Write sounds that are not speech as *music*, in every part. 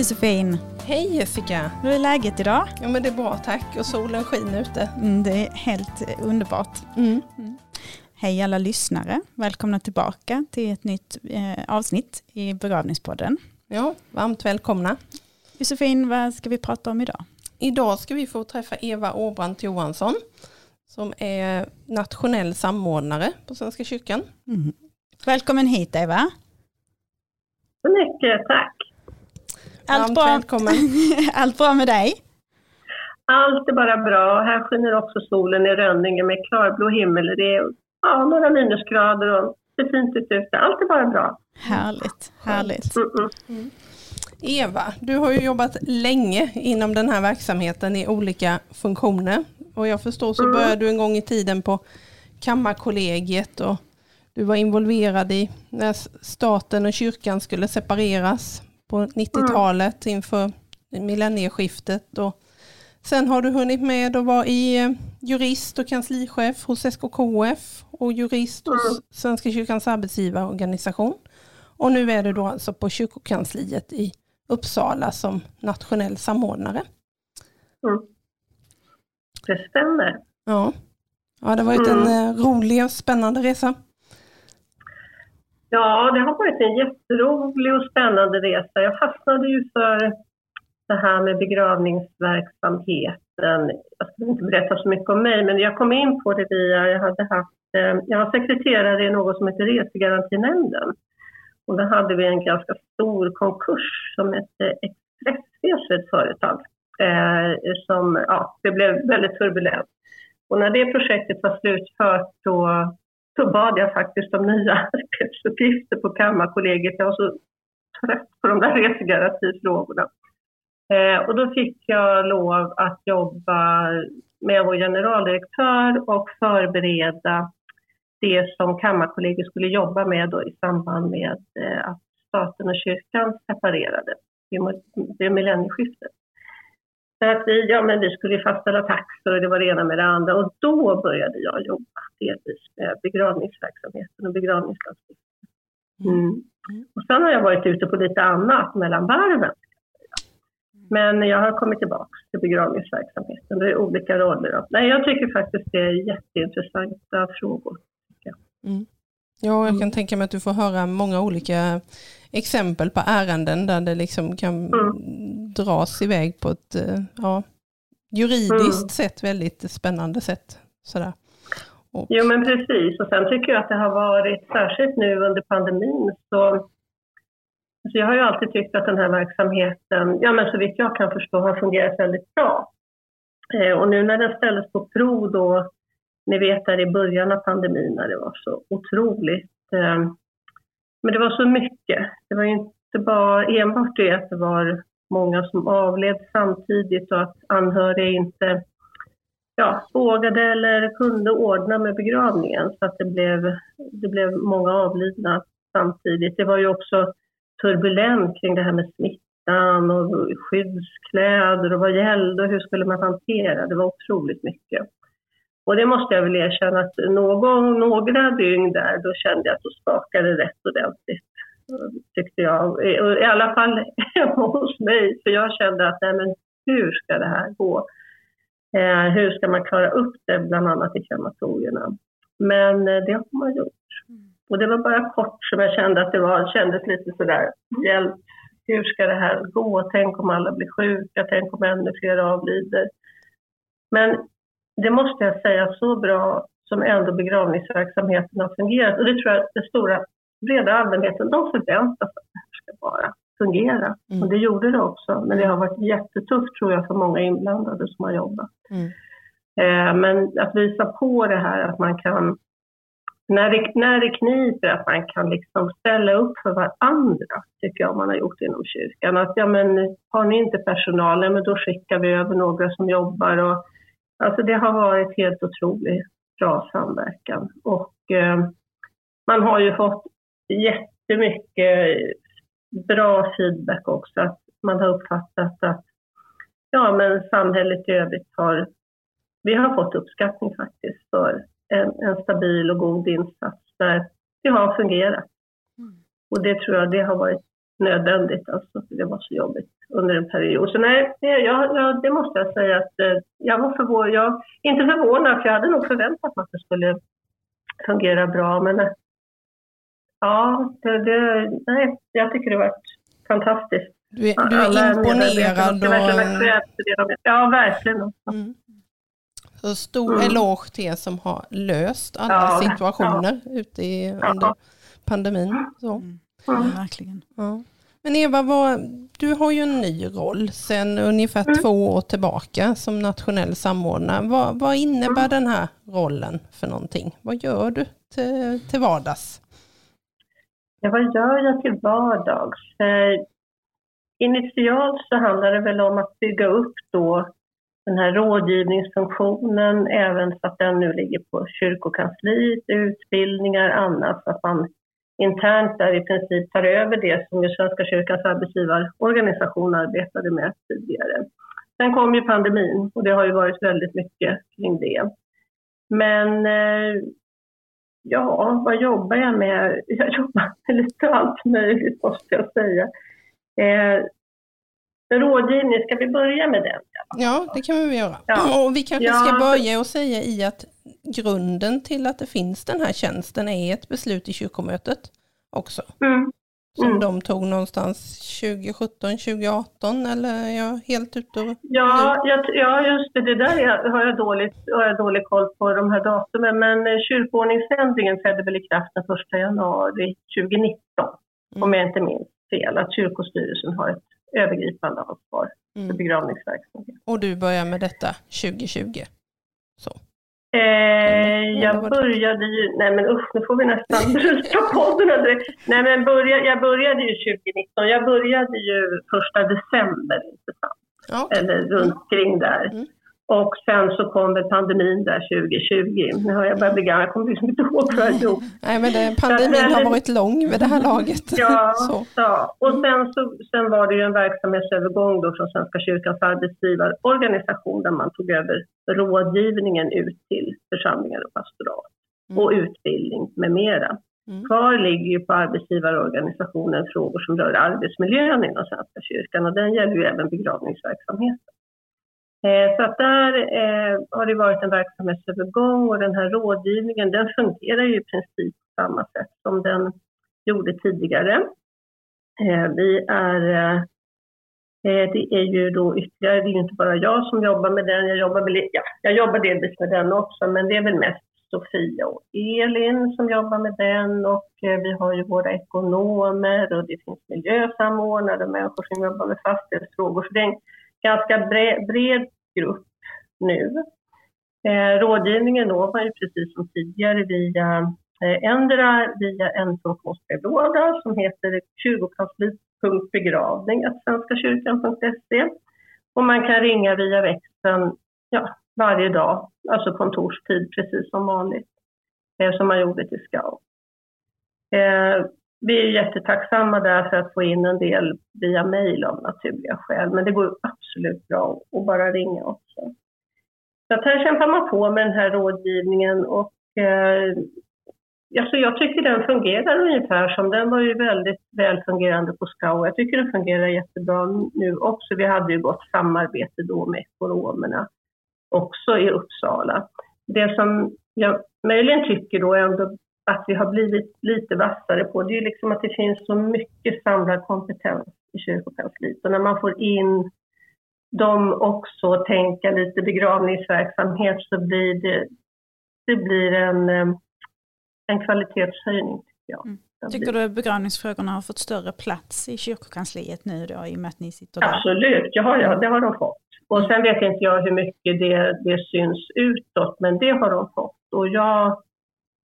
Josefin! Hej Jessica! Hur är läget idag? Ja men det är bra tack och solen skiner ute. Mm, det är helt underbart. Mm. Hej alla lyssnare! Välkomna tillbaka till ett nytt eh, avsnitt i begravningspodden. Ja, varmt välkomna. Josefin, vad ska vi prata om idag? Idag ska vi få träffa Eva Åbrant Johansson som är nationell samordnare på Svenska kyrkan. Mm. Välkommen hit Eva! Så mycket, tack. Allt bra? *laughs* Allt bra med dig? Allt är bara bra. Här skiner också solen i Rönninge med klarblå himmel. Det är ja, några minusgrader och det är fint ute. Allt är bara bra. Härligt, härligt. Mm-mm. Eva, du har ju jobbat länge inom den här verksamheten i olika funktioner. Och jag förstår så Mm. började du en gång i tiden på Kammarkollegiet och du var involverad i när staten och kyrkan skulle separeras på 90-talet inför millennieskiftet. Och sen har du hunnit med att vara i eh, jurist och kanslichef hos SKKF och jurist hos Svenska kyrkans arbetsgivarorganisation. Och nu är du då alltså på kyrkokansliet i Uppsala som nationell samordnare. Mm. Det stämmer. Ja, ja det har varit en eh, rolig och spännande resa. Ja, det har varit en jätterolig och spännande resa. Jag fastnade ju för det här med begravningsverksamheten. Jag ska inte berätta så mycket om mig, men jag kom in på det via, jag hade haft, eh, jag var sekreterare i något som heter Resegarantinämnden. Och då hade vi en ganska stor konkurs som hette Expressresor, ett företag. Eh, som, ja, det blev väldigt turbulent. Och när det projektet var slutfört då, då bad jag faktiskt om nya *laughs* arbetsuppgifter på Kammarkollegiet. Jag var så trött på de där resegarantifrågorna. Eh, och då fick jag lov att jobba med vår generaldirektör och förbereda det som Kammarkollegiet skulle jobba med då i samband med eh, att staten och kyrkan separerade vid millennieskiftet. Så att vi, ja, men vi skulle fastställa taxor och det var det ena med det andra och då började jag jobba delvis med begravningsverksamheten och begravningslagstiftningen. Mm. Mm. Och sen har jag varit ute på lite annat mellan varven. Men jag har kommit tillbaka till begravningsverksamheten. Det är olika roller. då. Nej, jag tycker faktiskt det är jätteintressanta frågor. Mm. Ja, jag kan tänka mig att du får höra många olika exempel på ärenden där det liksom kan dras iväg på ett eh, ja, juridiskt Mm. sätt, väldigt spännande sätt. Sådär. Och, Jo, men precis. Och sen tycker jag att det har varit, särskilt nu under pandemin, så alltså jag har ju alltid tyckt att den här verksamheten, ja men så vitt jag kan förstå, har fungerat väldigt bra. Eh, och nu när den ställdes på prov då, ni vet där i början av pandemin när det var så otroligt, eh, men det var så mycket. Det var ju inte bara enbart det att det var många som avled samtidigt och att anhöriga inte ja, vågade eller kunde ordna med begravningen så att det blev, det blev många avlidna samtidigt. Det var ju också turbulent kring det här med smittan och skyddskläder och vad gällde och hur skulle man hantera. Det var otroligt mycket. Och det måste jag väl erkänna att någon, några dygn där då kände jag att det skakade rätt ordentligt. Tyckte jag. I alla fall hemma *laughs* hos mig. För jag kände att nej men hur ska det här gå? Eh, hur ska man klara upp det, bland annat i krematorierna? Men eh, det har man gjort. Och det var bara kort som jag kände att det var, kändes lite sådär, hjälp, hur ska det här gå? Tänk om alla blir sjuka, tänk om ännu fler avlider. Men det måste jag säga, så bra som ändå begravningsverksamheten har fungerat. Och det tror jag den stora breda allmänheten, de förväntar sig att det här ska bara fungera. Mm. Och det gjorde det också. Men det har varit jättetufft tror jag för många inblandade som har jobbat. mm. Eh, men att visa på det här att man kan, när det, när det kniper, att man kan liksom ställa upp för varandra, tycker jag man har gjort inom kyrkan. Att ja, men har ni inte personal, men då skickar vi över några som jobbar. Och, alltså det har varit helt otroligt bra samverkan. Och eh, man har ju fått jättemycket bra feedback också. Att man har uppfattat att ja, men samhället i övrigt har vi har fått uppskattning faktiskt för en, en stabil och god insats där det har fungerat. Mm. Och det tror jag det har varit nödvändigt, alltså, för det var så jobbigt under en period. Så nej, jag, jag, det måste jag säga att eh, jag var förvånad. Jag, inte förvånad, för jag hade nog förväntat mig att det skulle fungera bra. Men eh, ja, det, det, nej, jag tycker det var fantastiskt. Du är, du är imponerad och... Ja, verkligen. Mm. Så stor mm. eloge till er som har löst alla ja, situationer ja. ute i, under ja. pandemin. Så. Mm. Ja, verkligen. Ja. Men Eva, vad, du har ju en ny roll sedan ungefär mm. två år tillbaka som nationell samordnare. Vad, vad innebär mm. den här rollen för någonting? Vad gör du till, till vardags? Ja, vad gör jag till vardags? Eh, initialt så handlar det väl om att bygga upp då den här rådgivningsfunktionen, även så att den nu ligger på kyrkokansliet, utbildningar, annat, så att man internt där i princip tar över det som ju Svenska kyrkans arbetsgivarorganisation arbetade med tidigare. Sen kom ju pandemin och det har ju varit väldigt mycket kring det. Men eh, ja, vad jobbar jag med? *laughs* Jag jobbar med lite allt möjligt måste jag säga. Eh, Eh, rådgivning, ska vi börja med den? Ja, det kan vi göra. Ja. Och vi kanske ja. ska börja och säga i att grunden till att det finns den här tjänsten är ett beslut i kyrkomötet också. Mm. Som mm. de tog någonstans 2017, 2018 eller är jag helt ute och... Ja, jag, ja just det. Det där har jag, dåligt, har jag dålig koll på, de här datumen. Men eh, kyrkoordningsändringen trädde väl i kraft den 1 januari 2019, mm. om jag inte minns fel. Att kyrkostyrelsen har ett övergripande ansvar mm. för begravningsverksamhet. Och du börjar med detta 2020? Så. Eh, jag började ju, nej men usch, nu får vi nästan *laughs* bryta podden. Nej men börja, jag började ju 2019, jag började ju första december, inte sant? Okay. Eller runt mm. kring där. Mm. Och sen så kom väl pandemin där 2020. Nu har jag börjat bli gammal, jag kommer liksom inte ihåg vad jag *laughs* gjorde. Nej men det, pandemin har varit lång vid det här laget. *laughs* Ja, *laughs* så. ja. och sen, så, sen var det ju en verksamhetsövergång då från Svenska kyrkans arbetsgivarorganisation där man tog över rådgivningen ut till församlingar och pastorat mm. och utbildning med mera. Mm. Kvar ligger ju på arbetsgivarorganisationen frågor som rör arbetsmiljön inom Svenska kyrkan och den gäller ju även begravningsverksamheten. Eh, så att där eh, har det varit en verksamhetsövergång och den här rådgivningen den fungerar ju i princip på samma sätt som den gjorde tidigare. Eh, vi är, det är ju då ytterligare, det är inte bara jag som jobbar med den, jag jobbar, med, ja, jag jobbar delvis med den också, men det är väl mest Sofia och Elin som jobbar med den och vi har ju våra ekonomer och det finns miljösamordnare, människor som jobbar med fastighetsfrågor. Så det är en ganska bred, bred grupp nu. Eh, rådgivningen når man ju precis som tidigare via eh, ändra via en funktionsbrevlåda som heter kyrkokansli.begravning.svenskakyrkan.se och man kan ringa via växeln ja, varje dag, alltså kontorstid precis som vanligt, eh, som man gjorde till SCAO. Eh, vi är jättetacksamma där för att få in en del via mejl av naturliga skäl, men det går absolut bra att bara ringa också. Så att här kämpar man på med den här rådgivningen och eh, alltså jag tycker den fungerar ungefär som den var ju väldigt väl fungerande på SCAO. Jag tycker den fungerar jättebra nu också. Vi hade ju gott samarbete då med ekonomerna också i Uppsala. Det som jag möjligen tycker då ändå att vi har blivit lite vassare på. Det är ju liksom att det finns så mycket samlad kompetens i kyrkokansliet och när man får in dem också tänka lite begravningsverksamhet så blir det, det blir en, eh, en kvalitetshöjning tycker jag. Mm. Tycker du att begravningsfrågorna har fått större plats i kyrkokansliet nu då i och med att ni sitter där? Absolut, ja, ja, det har de fått. Och sen vet inte jag hur mycket det, det syns utåt, men det har de fått. Och jag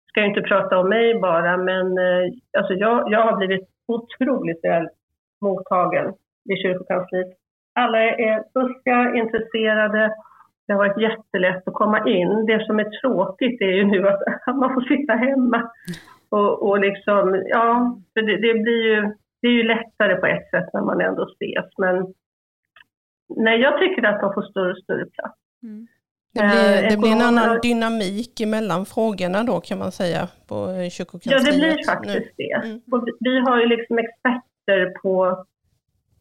ska inte prata om mig bara, men eh, alltså jag, jag har blivit otroligt väl mottagen vid kyrkokansliet. Alla är buska, intresserade. Det har varit jättelätt att komma in. Det som är tråkigt är ju nu att man får sitta hemma. Och, och liksom, ja, det, det, blir ju, det är ju lättare på ett sätt när man ändå ses. Men nej, jag tycker att de får större och större plats. Mm. Det blir, det blir en annan dynamik mellan frågorna då kan man säga på kyrkokansliet. Ja, det blir faktiskt nu. det. Mm. vi har ju liksom experter på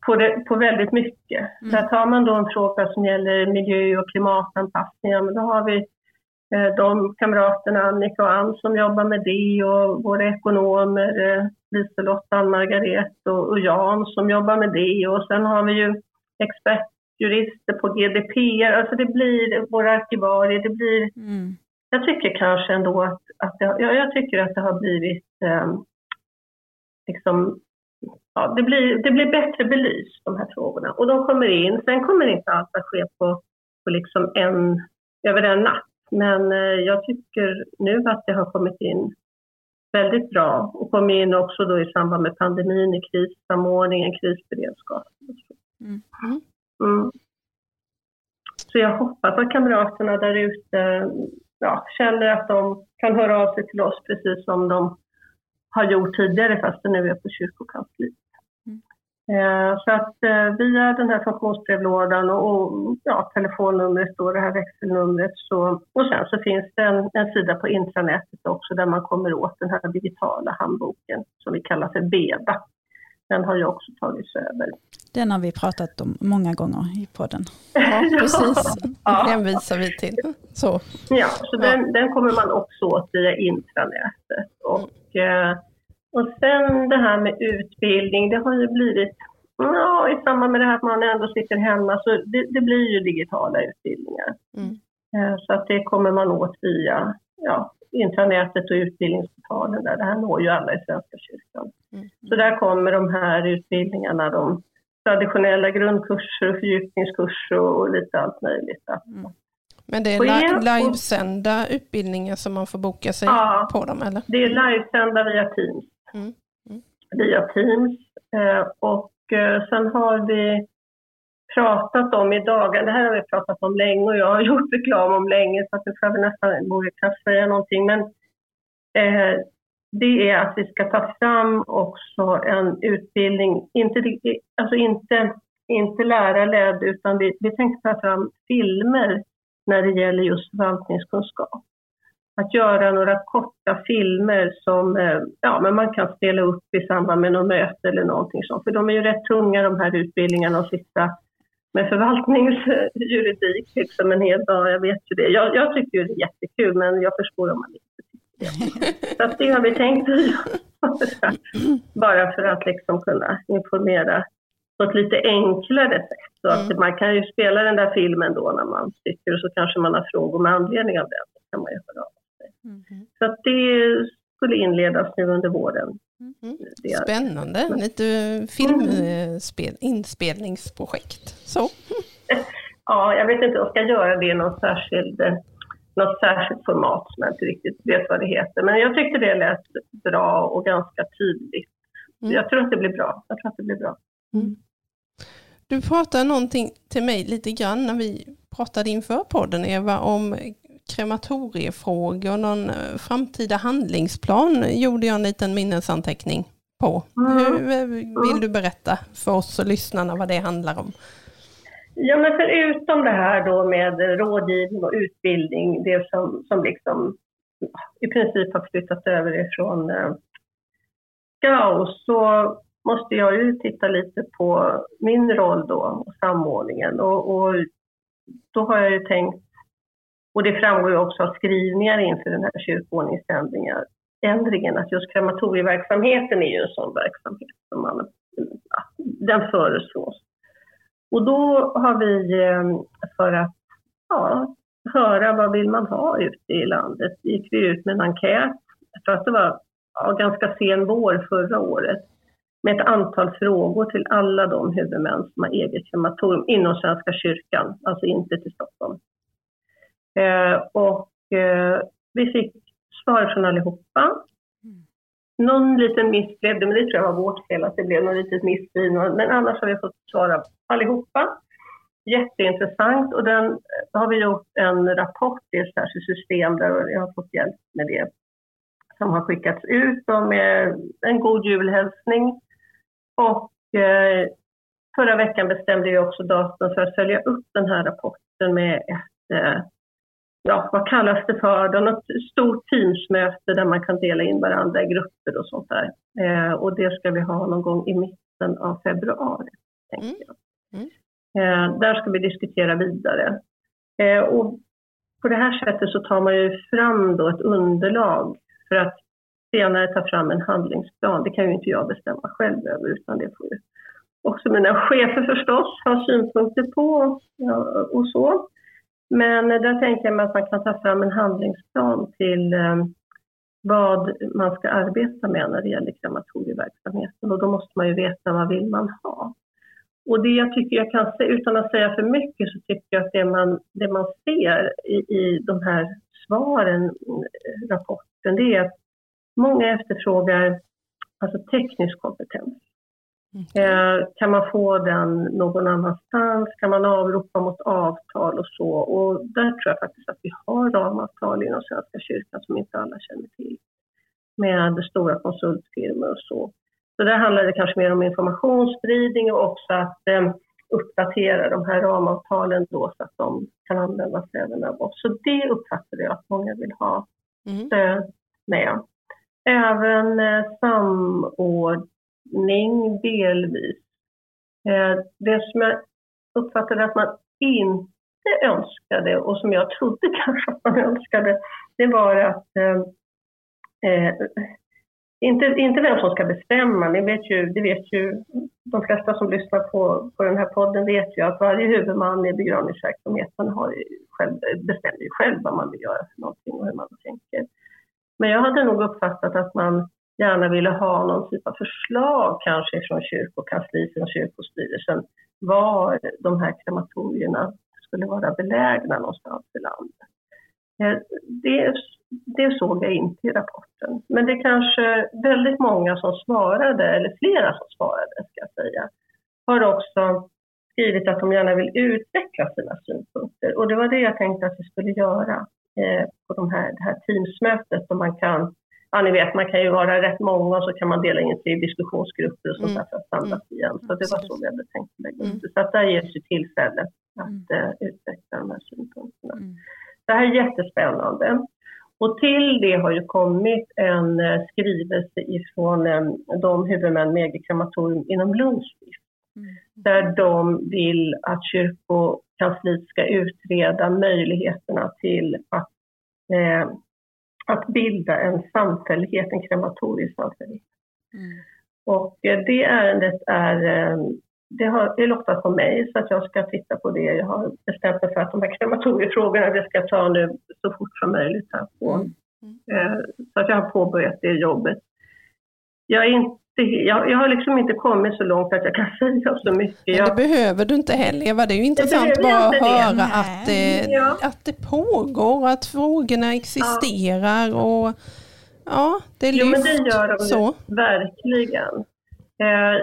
på, det, på väldigt mycket. Mm. Där tar man då en fråga som gäller miljö och klimatanpassning, men då har vi eh, de kamraterna Annika och Ann som jobbar med det och våra ekonomer eh, Liselott, Ann-Margaret och, och Jan som jobbar med det och sen har vi ju expertjurister på GDPR, alltså det blir våra arkivarier, det blir mm. Jag tycker kanske ändå att, att det, ja, jag tycker att det har blivit eh, liksom ja, det, blir, det blir bättre belyst, de här frågorna. Och de kommer in. Sen kommer inte allt att ske på, på liksom en, över en natt. Men eh, jag tycker nu att det har kommit in väldigt bra och kommit in också då i samband med pandemin, i krissamordningen, krisberedskap. Mm. Mm. Så jag hoppas att kamraterna där ute ja, känner att de kan höra av sig till oss precis som de har gjort tidigare fast det nu är på kyrkokansliet. Mm. Eh, så att eh, via den här funktionsbrevlådan och, och ja, telefonnumret och det här växelnumret så, och sen så finns det en, en, sida på intranätet också där man kommer åt den här digitala handboken som vi kallar för BEDA. Den har ju också tagits över. Den har vi pratat om många gånger i podden. Ja, *laughs* precis. ja. Den hänvisar vi till. Så. Ja, så ja. Den, den kommer man också åt via intranätet. Och Eh, och sen det här med utbildning, det har ju blivit, ja, i samband med det här att man ändå sitter hemma, så det, det blir ju digitala utbildningar. Mm. Eh, så att det kommer man åt via ja, intranätet och utbildningsportalen där. Det här når ju alla i Svenska kyrkan. Mm. Så där kommer de här utbildningarna, de traditionella grundkurser, fördjupningskurser och lite allt möjligt. Mm. Men det är li livesända utbildningar som man får boka sig ja, på dem eller? det är livesända via Teams. Mm. Mm. Via Teams. Eh, och eh, sen har vi pratat om i dagarna, det här har vi pratat om länge och jag har *laughs* gjort reklam om länge så att nu får vi nästan borde kan säga någonting. Men eh, det är att vi ska ta fram också en utbildning, inte, alltså inte, inte lärarledd utan vi, vi tänkte ta fram filmer när det gäller just förvaltningskunskap. Att göra några korta filmer som eh, ja, men man kan spela upp i samband med något möte eller någonting sånt. För de är ju rätt tunga de här utbildningarna att sitta med förvaltningsjuridik liksom en hel dag, jag vet ju det. Jag, jag tycker ju det är jättekul men jag förstår om man inte tycker det. Så det har vi tänkt att. *laughs* Bara för att liksom kunna informera på ett lite enklare sätt. Så att mm. man kan ju spela den där filmen då när man tycker och så kanske man har frågor med anledning av den. Kan man ju höra av. Mm. Så att det skulle inledas nu under våren. Mm. Spännande, lite filminspelningsprojekt. Så. *laughs* ja, jag vet inte om jag ska göra det i någon särskild något särskilt format som jag inte riktigt vet vad det heter. Men jag tyckte det lät bra och ganska tydligt. Mm. Jag tror att det blir bra. Jag tror att det blir bra. Mm. Du pratade någonting till mig lite grann när vi pratade inför podden Eva om krematoriefrågor, någon eh, framtida handlingsplan gjorde jag en liten minnesanteckning på. Mm. Hur eh, vill du berätta för oss och lyssnarna vad det handlar om? Ja, men förutom det här då med rådgivning och utbildning, det som, som liksom i princip har flyttat över ifrån eh, Gauss, så måste jag ju titta lite på min roll då och samordningen. Och, och då har jag ju tänkt, och det framgår ju också av skrivningar inför den här kyrkoordningsändringen, att just krematorieverksamheten är ju en sån verksamhet som man, den föreslås. Och då har vi eh, för att ja, höra vad vill man ha ute i landet, gick vi ut med en enkät. Jag tror att det var ja, ganska sen vår förra året med ett antal frågor till alla de huvudmän som har eget krematorium inom Svenska kyrkan, alltså inte till Stockholm. Eh, och eh, vi fick svar från allihopa. Mm. Någon liten miss blev det, men det tror jag var vårt fel att det blev något litet miss men annars har vi fått svar av allihopa. Jätteintressant och den har vi gjort en rapport i ett särskilt system där jag har fått hjälp med det som har skickats ut med en god julhälsning och eh, förra veckan bestämde jag också datum för att följa upp den här rapporten med ett, eh, ja vad kallas det för, det något stort teamsmöte där man kan dela in varandra i grupper och sånt där. Eh, och det ska vi ha någon gång i mitten av februari. tänker mm. jag. Mm. Eh, där ska vi diskutera vidare. Eh, och på det här sättet så tar man ju fram då ett underlag för att senare ta fram en handlingsplan. Det kan ju inte jag bestämma själv över utan det får ju också mina chefer förstås ha synpunkter på och så. Men där tänker jag mig att man kan ta fram en handlingsplan till eh, vad man ska arbeta med när det gäller krematorieverksamheten och då måste man ju veta vad vill man ha. Och det jag tycker jag kan säga, utan att säga för mycket, så tycker jag att det man, det man ser i, i de här svaren, eh, rapporten, det är att många efterfrågar alltså teknisk kompetens. Mm. kan man få den någon annanstans? Kan man avropa mot avtal och så? Och där tror jag faktiskt att vi har ramavtal inom Svenska kyrkan som inte alla känner till med stora konsultfirmor och så. Så där handlar det kanske mer om informationsspridning och också att eh, uppdatera de här ramavtalen då så att de kan användas även av oss. Så det uppfattar jag att många vill ha mm. stöd med. Även eh, samordning delvis. Eh, det som jag uppfattade att man inte önskade och som jag trodde *laughs* kanske att man önskade, det var att eh, eh, inte, inte vem som ska bestämma, ni vet ju, det vet ju de flesta som lyssnar på, på den här podden vet ju att varje huvudman i begravningsverksamheten har själv, bestämmer ju själv vad man vill göra för någonting och hur man tänker. Men jag hade nog uppfattat att man gärna ville ha någon typ av förslag kanske från kyrkokansliet, från kyrkostyrelsen, var de här krematorierna skulle vara belägna någonstans i landet. Eh, det, det såg jag inte i rapporten. Men det är kanske väldigt många som svarade, eller flera som svarade ska jag säga, har också skrivit att de gärna vill utveckla sina synpunkter. Och det var det jag tänkte att vi skulle göra eh, på de här, det här Teamsmötet. Där man kan, ja ni vet, man kan ju vara rätt många och så kan man dela in sig i diskussionsgrupper och sånt mm. för att samlas mm. igen. Så det var så vi hade tänkt lägga upp det. Så att där ges ju tillfälle att mm. eh, utveckla de här synpunkterna. Mm. Det här är jättespännande. Och till det har ju kommit en eh, skrivelse ifrån eh, de huvudmän med eget krematorium inom Lunds mm. där de vill att kyrkokansliet ska utreda möjligheterna till att, eh, att bilda en samfällighet, en krematoriesamfällighet. Mm. Och eh, det ärendet är det, har, det är lottat på mig så att jag ska titta på det. Jag har bestämt mig för att de här krematoriefrågorna det ska jag ta nu så fort som möjligt. Här på. Mm. Eh, så att jag har påbörjat det jobbet. Jag, är inte, jag, jag, har liksom inte kommit så långt att jag kan *laughs* säga så mycket. Jag, det behöver du inte heller Eva. Det är ju intressant bara att höra att det, ja. att det pågår, att frågorna existerar ja. och ja, det lyfts. Jo, men det gör de så. verkligen. Eh,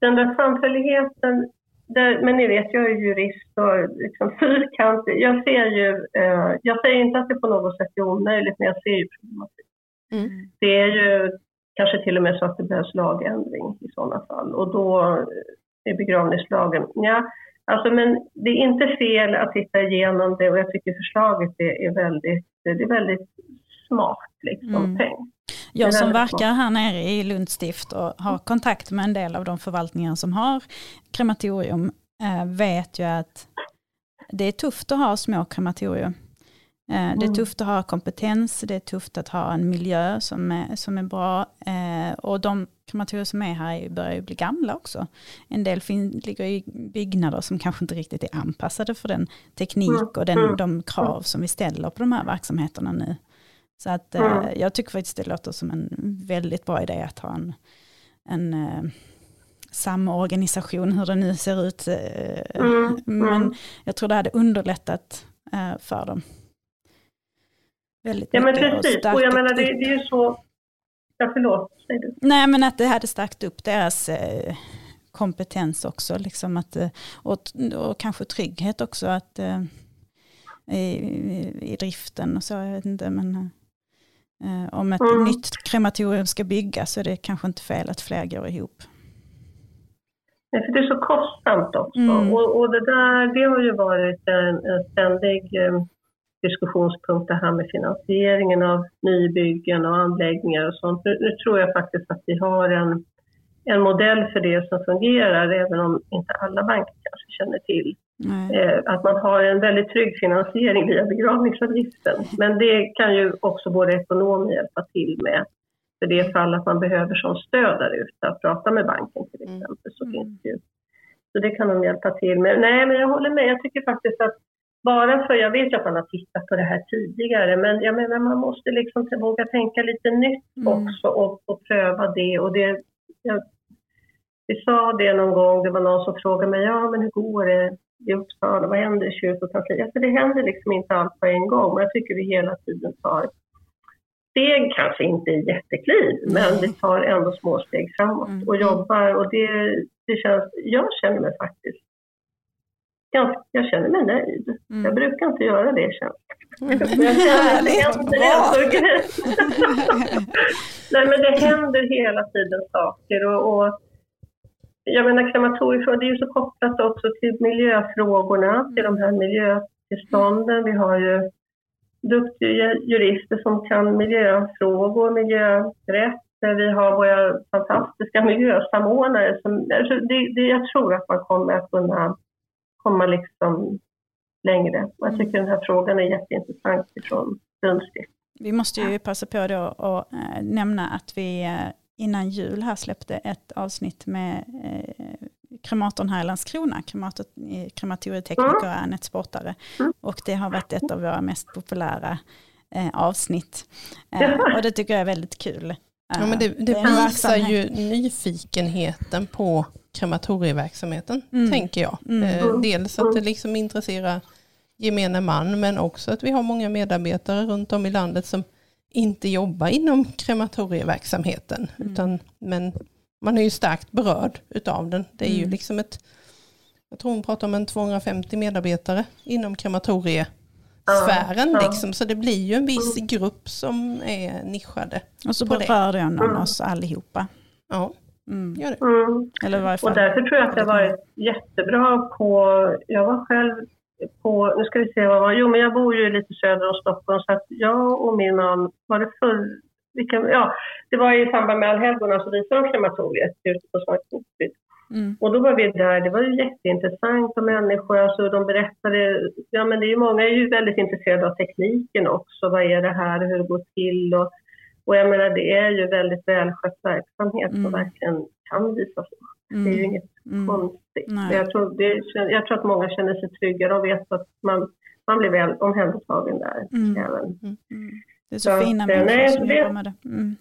den där samfälligheten, där, men ni vet, jag är jurist och liksom fyrkantig. Jag ser ju, eh, jag säger inte att det på något sätt är omöjligt, men jag ser ju problematik. Mm. Det är ju kanske till och med så att det behövs lagändring i sådana fall och då är begravningslagen, ja, alltså men det är inte fel att titta igenom det och jag tycker förslaget är, är väldigt, det är väldigt smart liksom mm. tänkt. Jag som verkar här nere i Lunds stift och har kontakt med en del av de förvaltningar som har krematorium eh, vet ju att det är tufft att ha små krematorier. Eh, det är mm. tufft att ha kompetens, det är tufft att ha en miljö som är, som är bra. Eh, och de krematorier som är här börjar ju bli gamla också. En del ligger i byggnader som kanske inte riktigt är anpassade för den teknik och den, mm. de krav som vi ställer på de här verksamheterna nu. Så att mm. eh, jag tycker faktiskt det låter som en väldigt bra idé att ha en, en eh, samorganisation, hur det nu ser ut. Mm. Men mm. jag tror det hade underlättat för dem. Väldigt ja men precis, och, och jag menar det, det är ju så, ja förlåt, säger du. Nej men att det hade stärkt upp deras eh, kompetens också, liksom att, eh, och, och kanske trygghet också att i, i driften och så, jag vet inte men Eh, om ett mm. nytt krematorium ska byggas så är det kanske inte fel att fler går ihop. Nej, för det är så kostsamt också. Mm. Och, och, det, där, det har ju varit en, en ständig eh, diskussionspunkt det här med finansieringen av nybyggen och anläggningar och sånt. Nu, nu, tror jag faktiskt att vi har en, en modell för det som fungerar, även om inte alla banker kanske känner till. Eh, att man har en väldigt trygg finansiering via begravningsavgiften. Men det kan ju också både ekonomer hjälpa till med. För det fall att man behöver som stöd där ute, att prata med banken till mm. exempel, så mm. finns det ju. Så det kan de hjälpa till med. Nej, men jag håller med. Jag tycker faktiskt att bara för, jag vet att man har tittat på det här tidigare, men jag menar man måste liksom våga tänka lite nytt mm. också och, och pröva det. Och det jag, vi sa det någon gång, det var någon som frågade mig, ja men hur går det i Uppsala, vad händer i kyrkokansliet? Alltså det händer liksom inte allt på en gång, men jag tycker vi hela tiden tar steg, kanske inte i jättekliv, men vi tar ändå små steg framåt mm. och jobbar och det, det känns, jag känner mig faktiskt ganska, jag känner mig nöjd. Mm. Jag brukar inte göra det känns mm. Härligt, bra! *laughs* Nej men det händer hela tiden saker och, och jag menar krematoriefrågor, det är ju så kopplat också till miljöfrågorna, till de här miljötillstånden. Vi har ju duktiga jurister som kan miljöfrågor, miljörätt. Vi har våra fantastiska miljösamordnare. Som, alltså det, det, jag tror att man kommer att kunna komma liksom längre. Jag tycker den här frågan är jätteintressant ifrån Lundsstift. Vi måste ju passa på då att äh, nämna att vi äh, innan jul här släppte ett avsnitt med äh, krematorn här i Landskrona, krematorietekniker mm. Anette Sportare. Mm. Och det har varit ett av våra mest populära eh, avsnitt. Eh, och det tycker jag är väldigt kul. Ja, men det, det, det visar ju nyfikenheten på krematorieverksamheten, mm. tänker jag. Mm. Eh, dels att det liksom intresserar gemene man, men också att vi har många medarbetare runt om i landet som inte jobbar inom krematorieverksamheten. Mm. Utan, men man är ju starkt berörd utav den. Det är mm. ju liksom ett, jag tror hon pratar om en 250 medarbetare inom krematoriesfären. Ja, ja. Liksom, så det blir ju en viss mm. grupp som är nischade. Och så berör det mm. oss allihopa. Ja, mm. gör det. Mm. Eller Och därför tror jag att det har varit jättebra på, jag var själv på, nu ska vi se vad var, jo men jag bor ju lite söder om Stockholm så att jag och min man, var det förr, vilken, ja, det var i samband med allhelgona så visade de krematoriet ute på Sankt. Mm. Och då var vi där, det var ju jätteintressant och människor, alltså de berättade, ja men det är ju många är ju väldigt intresserade av tekniken också, vad är det här, hur det går till och, och jag menar det är ju väldigt välskött verksamhet mm. som verkligen kan visas upp. Mm. Det är ju inget mm. konstigt. Jag tror, det, jag tror att många känner sig trygga, de vet att man, man blir väl omhändertagen där. Mm. Även. Mm. mm. Det är så, så fina att, människor som jobbar med det. Mm.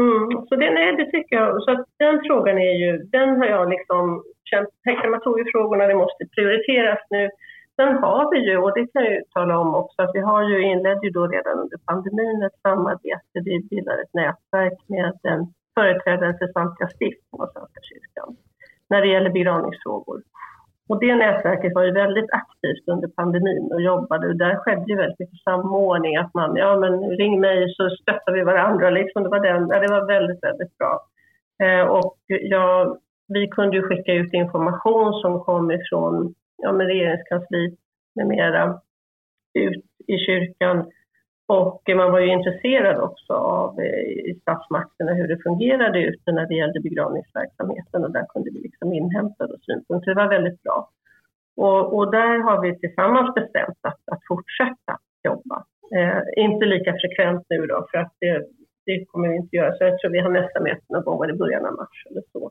Mm, så det, nej, det tycker jag. Så att den frågan är ju, den har jag liksom känt, krematoriefrågorna, det måste prioriteras nu. Sen har vi ju, och det kan jag ju tala om också, att vi har ju inledde ju då redan under pandemin ett samarbete. Vi bildade ett nätverk med en företrädare för samtliga stift på Svenska kyrkan när det gäller begravningsfrågor. Och det nätverket var ju väldigt aktivt under pandemin och jobbade och där skedde ju väldigt mycket samordning. Att man, ja men ring mig så stöttar vi varandra. Liksom. Det, var den, det var väldigt, väldigt bra. Eh, och ja, vi kunde ju skicka ut information som kom ifrån ja, med regeringskansliet med mera ut i kyrkan och man var ju intresserad också av eh, i statsmakterna hur det fungerade ute när det gällde begravningsverksamheten och där kunde vi liksom inhämta synpunkter. Det var väldigt bra. Och, och, där har vi tillsammans bestämt att, att fortsätta jobba. Eh, inte lika frekvent nu då, för att det, det kommer vi inte göra. Så jag tror vi har nästa möte någon gång i början av mars eller så.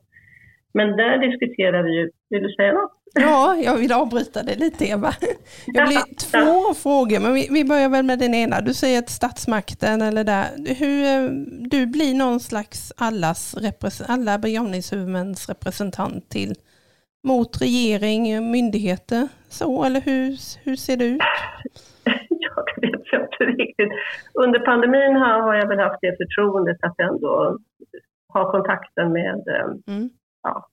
Men där diskuterar vi ju, vill du säga något? Ja, jag vill avbryta det lite Eva. Jag blir två frågor, men vi, vi, börjar väl med den ena. Du säger att statsmakten eller där, hur, eh, du blir någon slags allas, alla begravningshuvudmäns representant till mot regering, myndigheter, så eller hur, hur ser det ut? *laughs* Ja, det vet jag inte riktigt. Under pandemin har jag väl haft det förtroendet att ändå ha kontakten med eh, mm ja.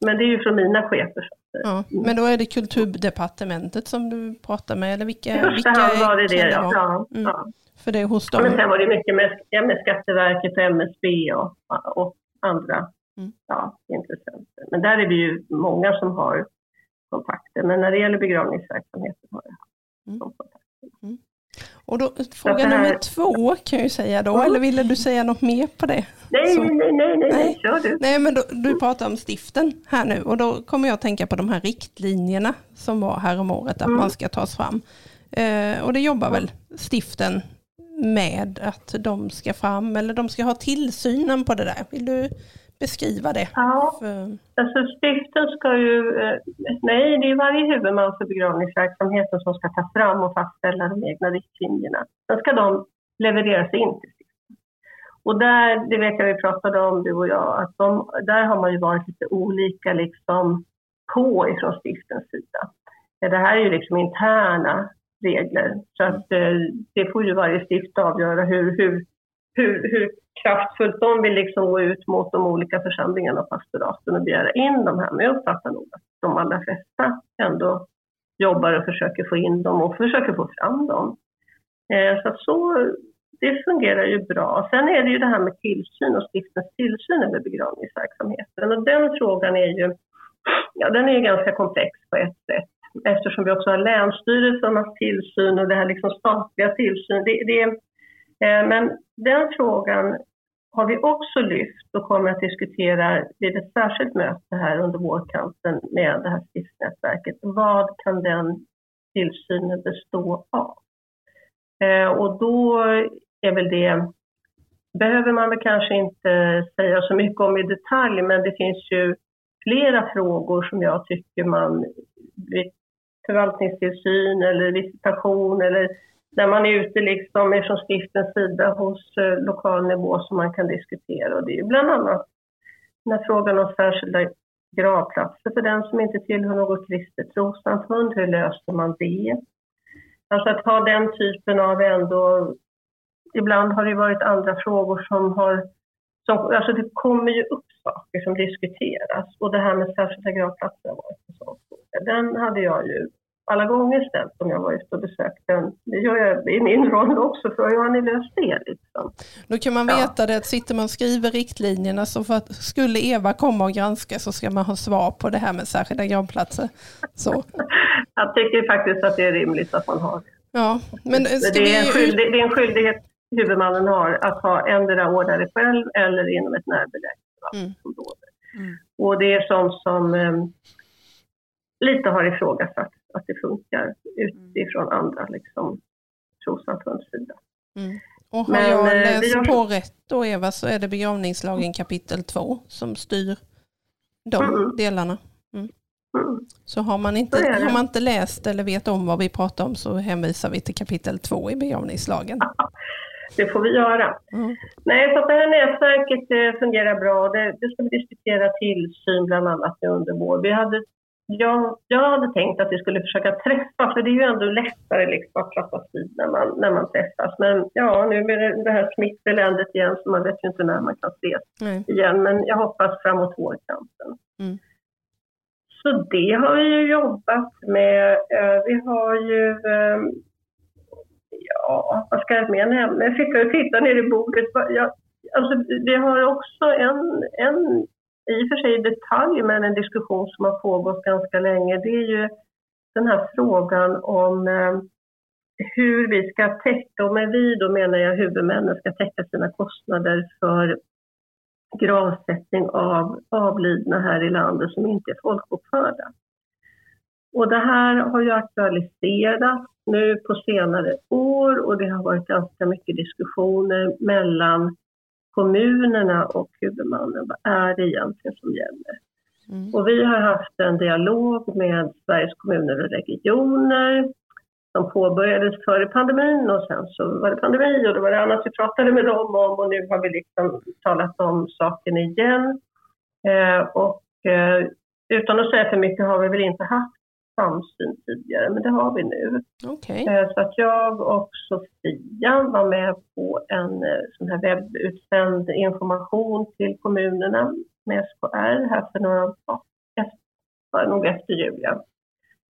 Men det är ju från mina chefer. Ja, men då är det kulturdepartementet som du pratar med? Eller vilka, I första hand var det det, ja. ja, mm. ja. För det är hos dem? Ja, men sen var det mycket med, med Skatteverket och MSB och, och andra mm. ja, intressenter. Men där är det ju många som har kontakter. Men när det gäller begravningsverksamheten har jag haft mm. de kontakterna. Mm. Och då, fråga här... nummer två kan jag ju säga då, mm. eller ville du säga något mer på det? Nej, Så. nej, nej, nej, nej, kör du. Nej, men då, du pratar om stiften här nu och då kommer jag att tänka på de här riktlinjerna som var här om året att mm. man ska tas fram. Eh, och det jobbar väl stiften med att de ska fram, eller de ska ha tillsynen på det där. Vill du beskriva det? Ja, för... alltså stiften ska ju, eh, nej det är varje huvudman för begravningsverksamheten som ska ta fram och fastställa de egna riktlinjerna. Sen ska de levereras in till stiften. Och där, det vet jag vi pratade om du och jag, att de, där har man ju varit lite olika liksom på ifrån stiftens sida. Det här är ju liksom interna regler. Så att eh, det får ju varje stift avgöra hur, hur, hur, hur kraftfullt de vill liksom gå ut mot de olika församlingarna och pastoraten och begära in de här. Men jag uppfattar nog att de allra flesta ändå jobbar och försöker få in dem och försöker få fram dem. Eh, så, så det fungerar ju bra. Sen är det ju det här med tillsyn och stiftens tillsyn över begravningsverksamheten. Och den frågan är ju ja, den är ganska komplex på ett sätt eftersom vi också har länsstyrelsernas tillsyn och det här liksom statliga tillsyn. Det, det, Eh, men den frågan har vi också lyft och kommer att diskutera vid ett särskilt möte här under vårkanten med det här stiftsnätverket. Vad kan den tillsynen bestå av? Eh, och då är väl det, behöver man väl kanske inte säga så mycket om i detalj, men det finns ju flera frågor som jag tycker man vid förvaltningstillsyn eller visitation eller när man är ute liksom från stiftens sida hos eh, lokal nivå som man kan diskutera. Och det är bland annat när frågan om särskilda gravplatser för den som inte tillhör något kristet trossamfund, hur löser man det? Alltså att ha den typen av ändå, ibland har det varit andra frågor som har, som, alltså det kommer ju upp saker som diskuteras och det här med särskilda gravplatser har varit en sån fråga. Den hade jag ju alla gånger ställt om jag var ute och besökte en. Det gör jag i min roll också, för hur har ni löst det? Liksom? Då kan man veta ja. det att sitter man och skriver riktlinjerna så för att skulle Eva komma och granska så ska man ha svar på det här med särskilda gravplatser. Så. *laughs* jag tycker faktiskt att det är rimligt att man har det. Ja, men det, är en skyldighet, det är en skyldighet huvudmannen har att ha ändra ordnare själv eller inom ett närbeläget område. Mm. Mm. Och det är sånt som um, lite har ifrågasatt att det funkar utifrån andra liksom, trossamfunds sida. Mm. Och har Men, jag eh, läst har... på rätt då Eva så är det begravningslagen kapitel 2 som styr de mm. delarna. Mm. Mm. Så har man, inte, har man inte läst eller vet om vad vi pratar om så hänvisar vi till kapitel 2 i begravningslagen. det får vi göra. Mm. Nej, så det här nätverket det fungerar bra. Det, det ska vi diskutera tillsyn bland annat under vår. Vi hade jag, jag hade tänkt att vi skulle försöka träffas, för det är ju ändå lättare liksom att klappas vid när man, när man träffas. Men ja, nu med det, det här smitteländet igen, så man vet ju inte när man kan ses mm. igen. Men jag hoppas framåt vårkanten. Mm. Så det har vi ju jobbat med. Eh, vi har ju, ehm, ja, vad ska jag mer nämna? Jag fick titta ner i bordet. Jag, alltså, vi har också en, en i och för sig i detalj, men en diskussion som har pågått ganska länge, det är ju den här frågan om eh, hur vi ska täcka, och med vi då menar jag huvudmännen ska täcka sina kostnader för gravsättning av avlidna här i landet som inte är folkbokförda. Och det här har ju aktualiserats nu på senare år och det har varit ganska mycket diskussioner mellan kommunerna och huvudmannen. Vad är det egentligen som gäller? Mm. Och vi har haft en dialog med Sveriges kommuner och regioner som påbörjades före pandemin och sen så var det pandemi och då var det annat vi pratade med dem om och nu har vi liksom talat om saken igen. Eh, och eh, utan att säga för mycket har vi väl inte haft samsyn tidigare, men det har vi nu. Okay. Eh, så att jag och Sofia var med på en eh, sån här webbutsänd information till kommunerna med SKR här för några, ja, efter, nog efter jul.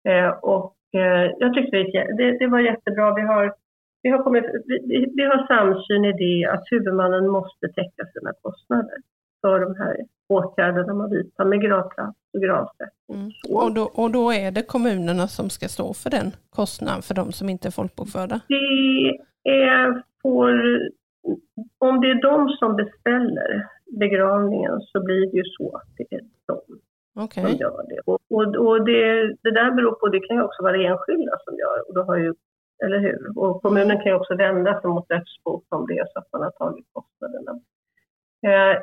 Eh, och jag tyckte det, det var jättebra. Vi har, vi, har kommit, vi, vi har samsyn i det att huvudmannen måste täcka sina kostnader. För de här åtgärderna man vidtar med gravplats och gravsättning. Mm. Och, då, och då är det kommunerna som ska stå för den kostnaden för de som inte är folkbokförda? Det är får, om det är de som beställer begravningen så blir det ju så att det är de okay. som gör det. Och, och, och det, det, där beror på, det kan ju också vara enskilda som gör, och då har ju, eller hur? Och kommunen kan ju också vända sig mot dödsbot om det är så att man har tagit kostnaderna. Eh,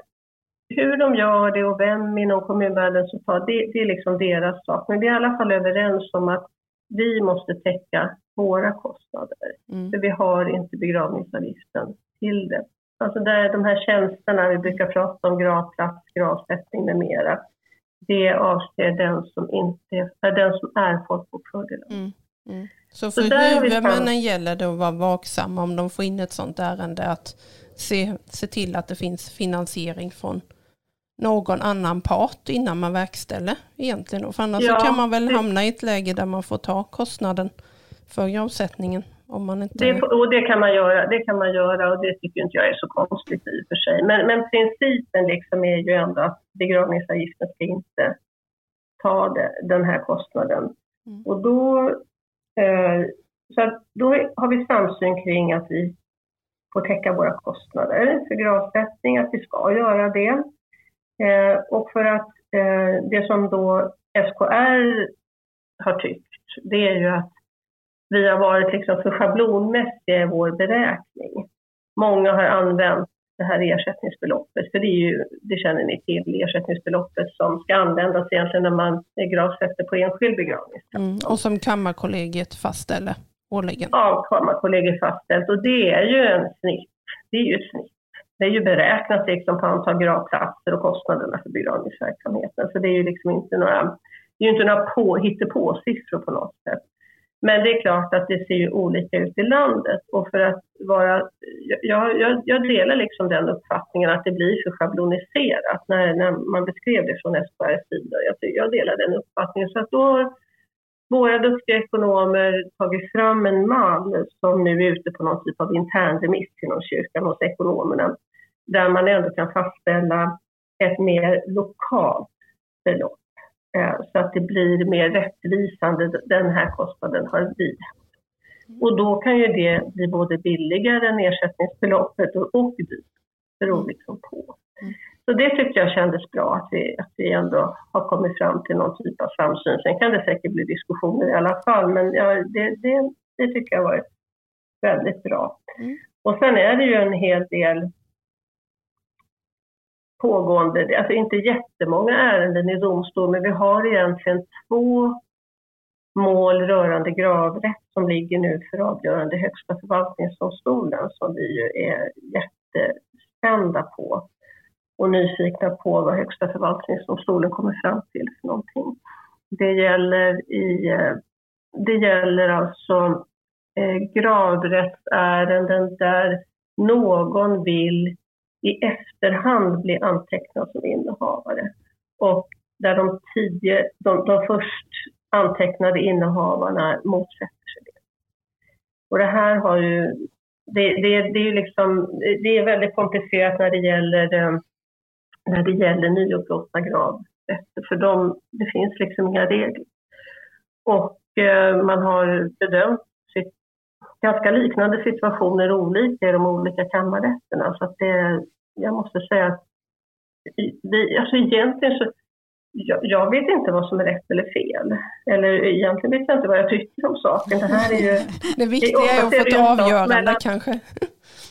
hur de gör det och vem inom kommunvärlden som tar det, det är liksom deras sak. Men vi är i alla fall överens om att vi måste täcka våra kostnader. Mm. För vi har inte begravningsavgiften till det. Alltså där de här tjänsterna, vi brukar prata om gravplats, gravsättning med mera. Det avser den som, inte, är den som är folkbokförd mm. mm. Så för huvudmännen gäller det att vara vaksamma om de får in ett sådant ärende att se, se till att det finns finansiering från någon annan part innan man verkställer egentligen. För annars ja, kan man väl det, hamna i ett läge där man får ta kostnaden för gravsättningen. Om man inte... Det, och det kan man göra, det kan man göra och det tycker inte jag är så konstigt i och för sig. Men, men principen liksom är ju ändå att begravningsavgiften ska inte ta det, den här kostnaden. Mm. Och då, eh, så då har vi samsyn kring att vi får täcka våra kostnader för gravsättning, att vi ska göra det. Eh, och för att eh, det som då SKR har tyckt, det är ju att vi har varit liksom för schablonmässiga i vår beräkning. Många har använt det här ersättningsbeloppet, för det, är ju, det känner ni till, ersättningsbeloppet som ska användas egentligen när man gravsätter på enskild begravning. Mm, och som Kammarkollegiet fastställer årligen? Ja, Kammarkollegiet fastställt och det är ju en snitt. Det är ju ett snitt. Det är ju beräknat liksom på antal gravplatser och kostnaderna för begravningsverksamheten. Så det är ju liksom inte några, det är inte några på, hittepå-siffror på något sätt. Men det är klart att det ser ju olika ut i landet och för att vara, jag, jag, jag delar liksom den uppfattningen att det blir för schabloniserat när, när man beskrev det från SKRs sida. Jag, jag delar den uppfattningen. Så att då har våra duktiga ekonomer tagit fram en mall som nu är ute på någon typ av internremiss inom kyrkan hos ekonomerna där man ändå kan fastställa ett mer lokalt belopp eh, så att det blir mer rättvisande. Den här kostnaden har vi. Och då kan ju det bli både billigare än ersättningsbeloppet och dyrt. beror liksom på. Mm. Så det tyckte jag kändes bra, att vi, att vi ändå har kommit fram till någon typ av samsyn. Sen kan det säkert bli diskussioner i alla fall, men ja, det, det, det tycker jag var väldigt bra. Mm. Och sen är det ju en hel del pågående, alltså inte jättemånga ärenden i domstol, men vi har egentligen två mål rörande gravrätt som ligger nu för avgörande i Högsta förvaltningsdomstolen som vi ju är jättespända på och nyfikna på vad Högsta förvaltningsdomstolen kommer fram till för någonting. Det gäller, i, det gäller alltså eh, gravrättsärenden där någon vill i efterhand bli antecknad som innehavare och där de, tio, de, de först antecknade innehavarna motsätter sig det. Och det här har ju, det, det, det är liksom, det är väldigt komplicerat när det gäller, eh, när det gäller nyupplåtna gravrätter, för de, det finns liksom inga regler. Och eh, man har bedömt ganska liknande situationer olika i de olika kammarrätterna. Så att det, jag måste säga att vi, alltså egentligen så, jag, jag, vet inte vad som är rätt eller fel. Eller egentligen vet jag inte vad jag tycker om saken. Det här är ju... *laughs* Det viktiga är att få ett avgörande mellan, kanske.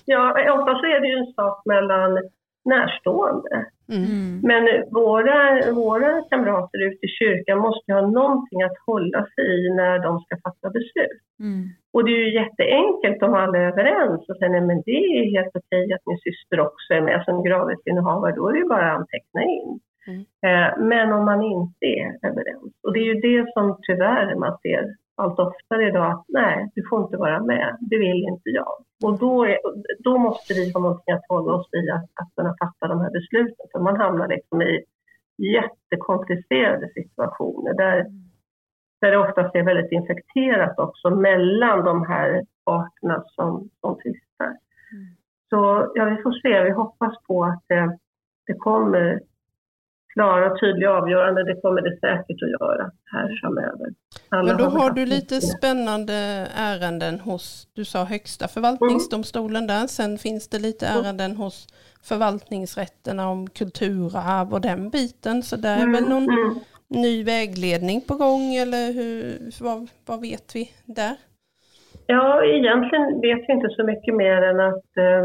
Ja, ofta så är det ju en sak mellan närstående. Mm. Men våra, våra kamrater ute i kyrkan måste ha någonting att hålla sig i när de ska fatta beslut. Mm. Och det är ju jätteenkelt om alla är överens och säger men det är helt okej att min syster också är med som gravrättsinnehavare, då är det ju bara att anteckna in. Mm. Eh, men om man inte är överens, och det är ju det som tyvärr man ser allt oftare idag, att nej, du får inte vara med, det vill inte jag. Och då, är, då måste vi ha någonting att hålla oss i att, att kunna fatta de här besluten, för man hamnar liksom i jättekomplicerade situationer där, där det oftast är väldigt infekterat också mellan de här parterna som, som tvistar. Mm. Så ja, vi får se, vi hoppas på att det, det kommer klara och tydliga avgöranden, det kommer det säkert att göra här framöver. Alla Men då har, har du lite spännande ärenden hos, du sa högsta förvaltningsdomstolen där, sen finns det lite ärenden hos förvaltningsrätterna om kulturarv och den biten, så där är väl mm, någon mm. ny vägledning på gång eller hur, vad, vad vet vi där? Ja, egentligen vet vi inte så mycket mer än att eh,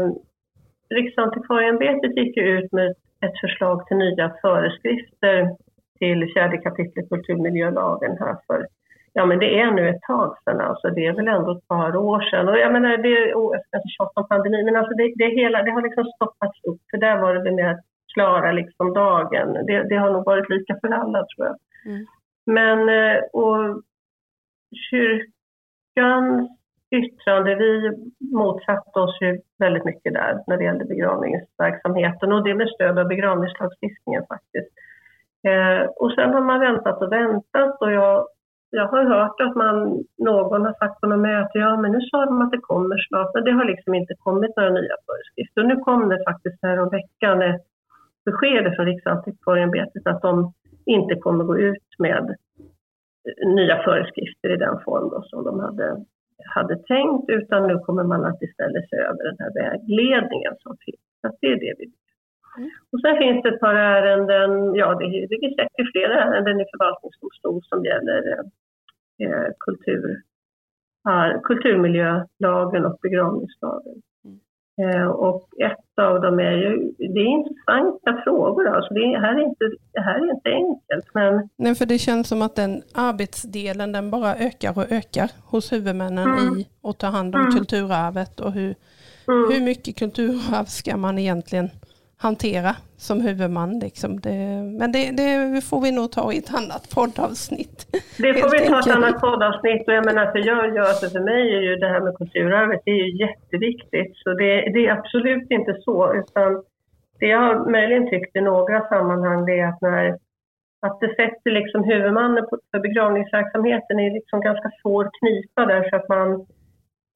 Riksantikvarieämbetet gick ut med ett förslag till nya föreskrifter till fjärde kapitlet kulturmiljölagen här för, ja men det är nu ett tag sedan alltså, det är väl ändå ett par år sedan. Och jag menar, det är, oh, tjata om pandemin, men alltså det, det, hela, det har liksom stoppats upp, för där var det mer att klara liksom dagen. Det, det har nog varit lika för alla tror jag. Mm. Men, eh, och kyrkans yttrande, vi motsatte oss ju väldigt mycket där när det gällde begravningsverksamheten och det med stöd av begravningslagstiftningen faktiskt. Eh, och sen har man väntat och väntat och jag, jag har hört att man, någon har sagt på något möte, ja men nu sa de att det kommer snart, men det har liksom inte kommit några nya föreskrifter. Och nu kom det faktiskt här om veckan ett besked från Riksantikvarieämbetet att de inte kommer gå ut med nya föreskrifter i den form då som de hade hade tänkt utan nu kommer man att istället se över den här vägledningen som finns. Så det är det vi vet. Mm. Och sen finns det ett par ärenden, ja det är säkert flera ärenden i förvaltningsdomstol som gäller eh, kultur, eh, kulturmiljölagen och begravningslagen. Eh, och ett av dem är ju, det är intressanta frågor alltså. Det, här är inte, det här är inte enkelt. Men... Nej, för det känns som att den arbetsdelen den bara ökar och ökar hos huvudmännen mm. i att ta hand om mm. kulturarvet och hur, mm. hur mycket kulturarv ska man egentligen hantera som huvudman. Liksom. Det, men det, det, får vi nog ta i ett annat poddavsnitt. Det får vi ta i ett annat poddavsnitt. Och jag menar, för, jag, jag, alltså för mig är ju det här med kulturarvet det är ju jätteviktigt. Så det, det är absolut inte så. Utan det jag har möjligen tyckt i några sammanhang det är att när att det sätter liksom huvudmannen för begravningsverksamheten i liksom ganska svår knipa där så att man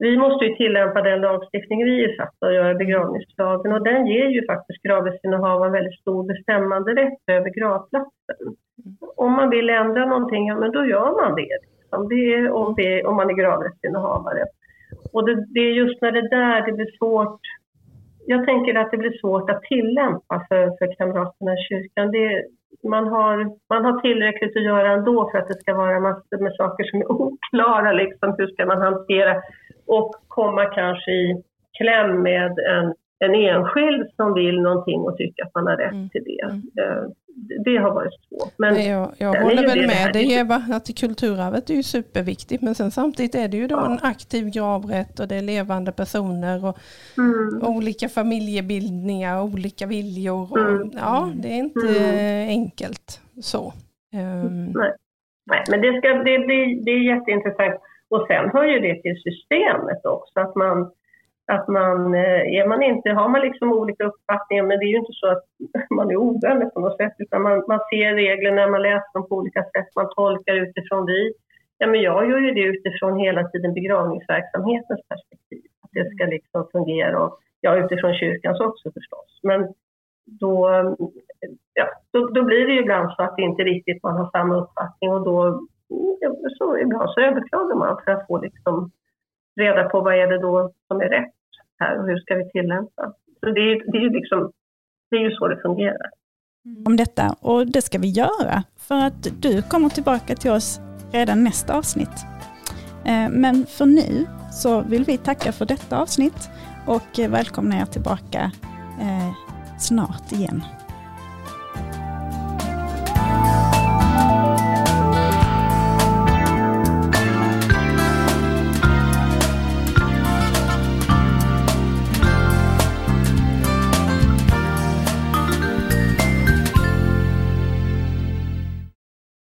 vi måste ju tillämpa den lagstiftning vi är satta att göra, begravningslagen, och den ger ju faktiskt gravrättsinnehavaren väldigt stor bestämmanderätt över gravplatsen. Om man vill ändra någonting, ja men då gör man det. Liksom. det, är, om, det om man är gravrättsinnehavare. Och det, det, är just när det där det blir svårt, jag tänker att det blir svårt att tillämpa för, för kamraterna i kyrkan. Det, man, har, man har tillräckligt att göra ändå för att det ska vara massor med saker som är *laughs* oklara. Liksom. Hur ska man hantera och komma kanske i kläm med en, en enskild som vill någonting och tycker att man har rätt mm. till det. Mm. Eh, det har varit svårt. Men jag jag håller väl med dig Eva, att kulturarvet är ju superviktigt men sen samtidigt är det ju då ja. en aktiv gravrätt och det är levande personer och mm. olika familjebildningar, olika viljor. Och, mm. Ja, det är inte mm. enkelt så. Um. Nej. Nej, men det, ska, det, det, det är jätteintressant. Och sen hör ju det till systemet också, att man, att man, eh, är man inte, har man liksom olika uppfattningar, men det är ju inte så att *laughs* man är ovänner på något sätt, utan man, man ser reglerna, man läser dem på olika sätt, man tolkar utifrån vi. Ja, men jag gör ju det utifrån hela tiden begravningsverksamhetens perspektiv, att det ska liksom fungera, och ja, utifrån kyrkans också förstås. Men då, ja, då, då blir det ju ibland så att det inte riktigt man har samma uppfattning och då så ibland så överklagar man för att få liksom reda på vad är det då som är rätt här och hur ska vi tillämpa. Så det är, det är, liksom, det är ju så det fungerar. Mm. Om detta, och det ska vi göra för att du kommer tillbaka till oss redan nästa avsnitt. Eh, men för nu så vill vi tacka för detta avsnitt och välkomna er tillbaka eh, snart igen.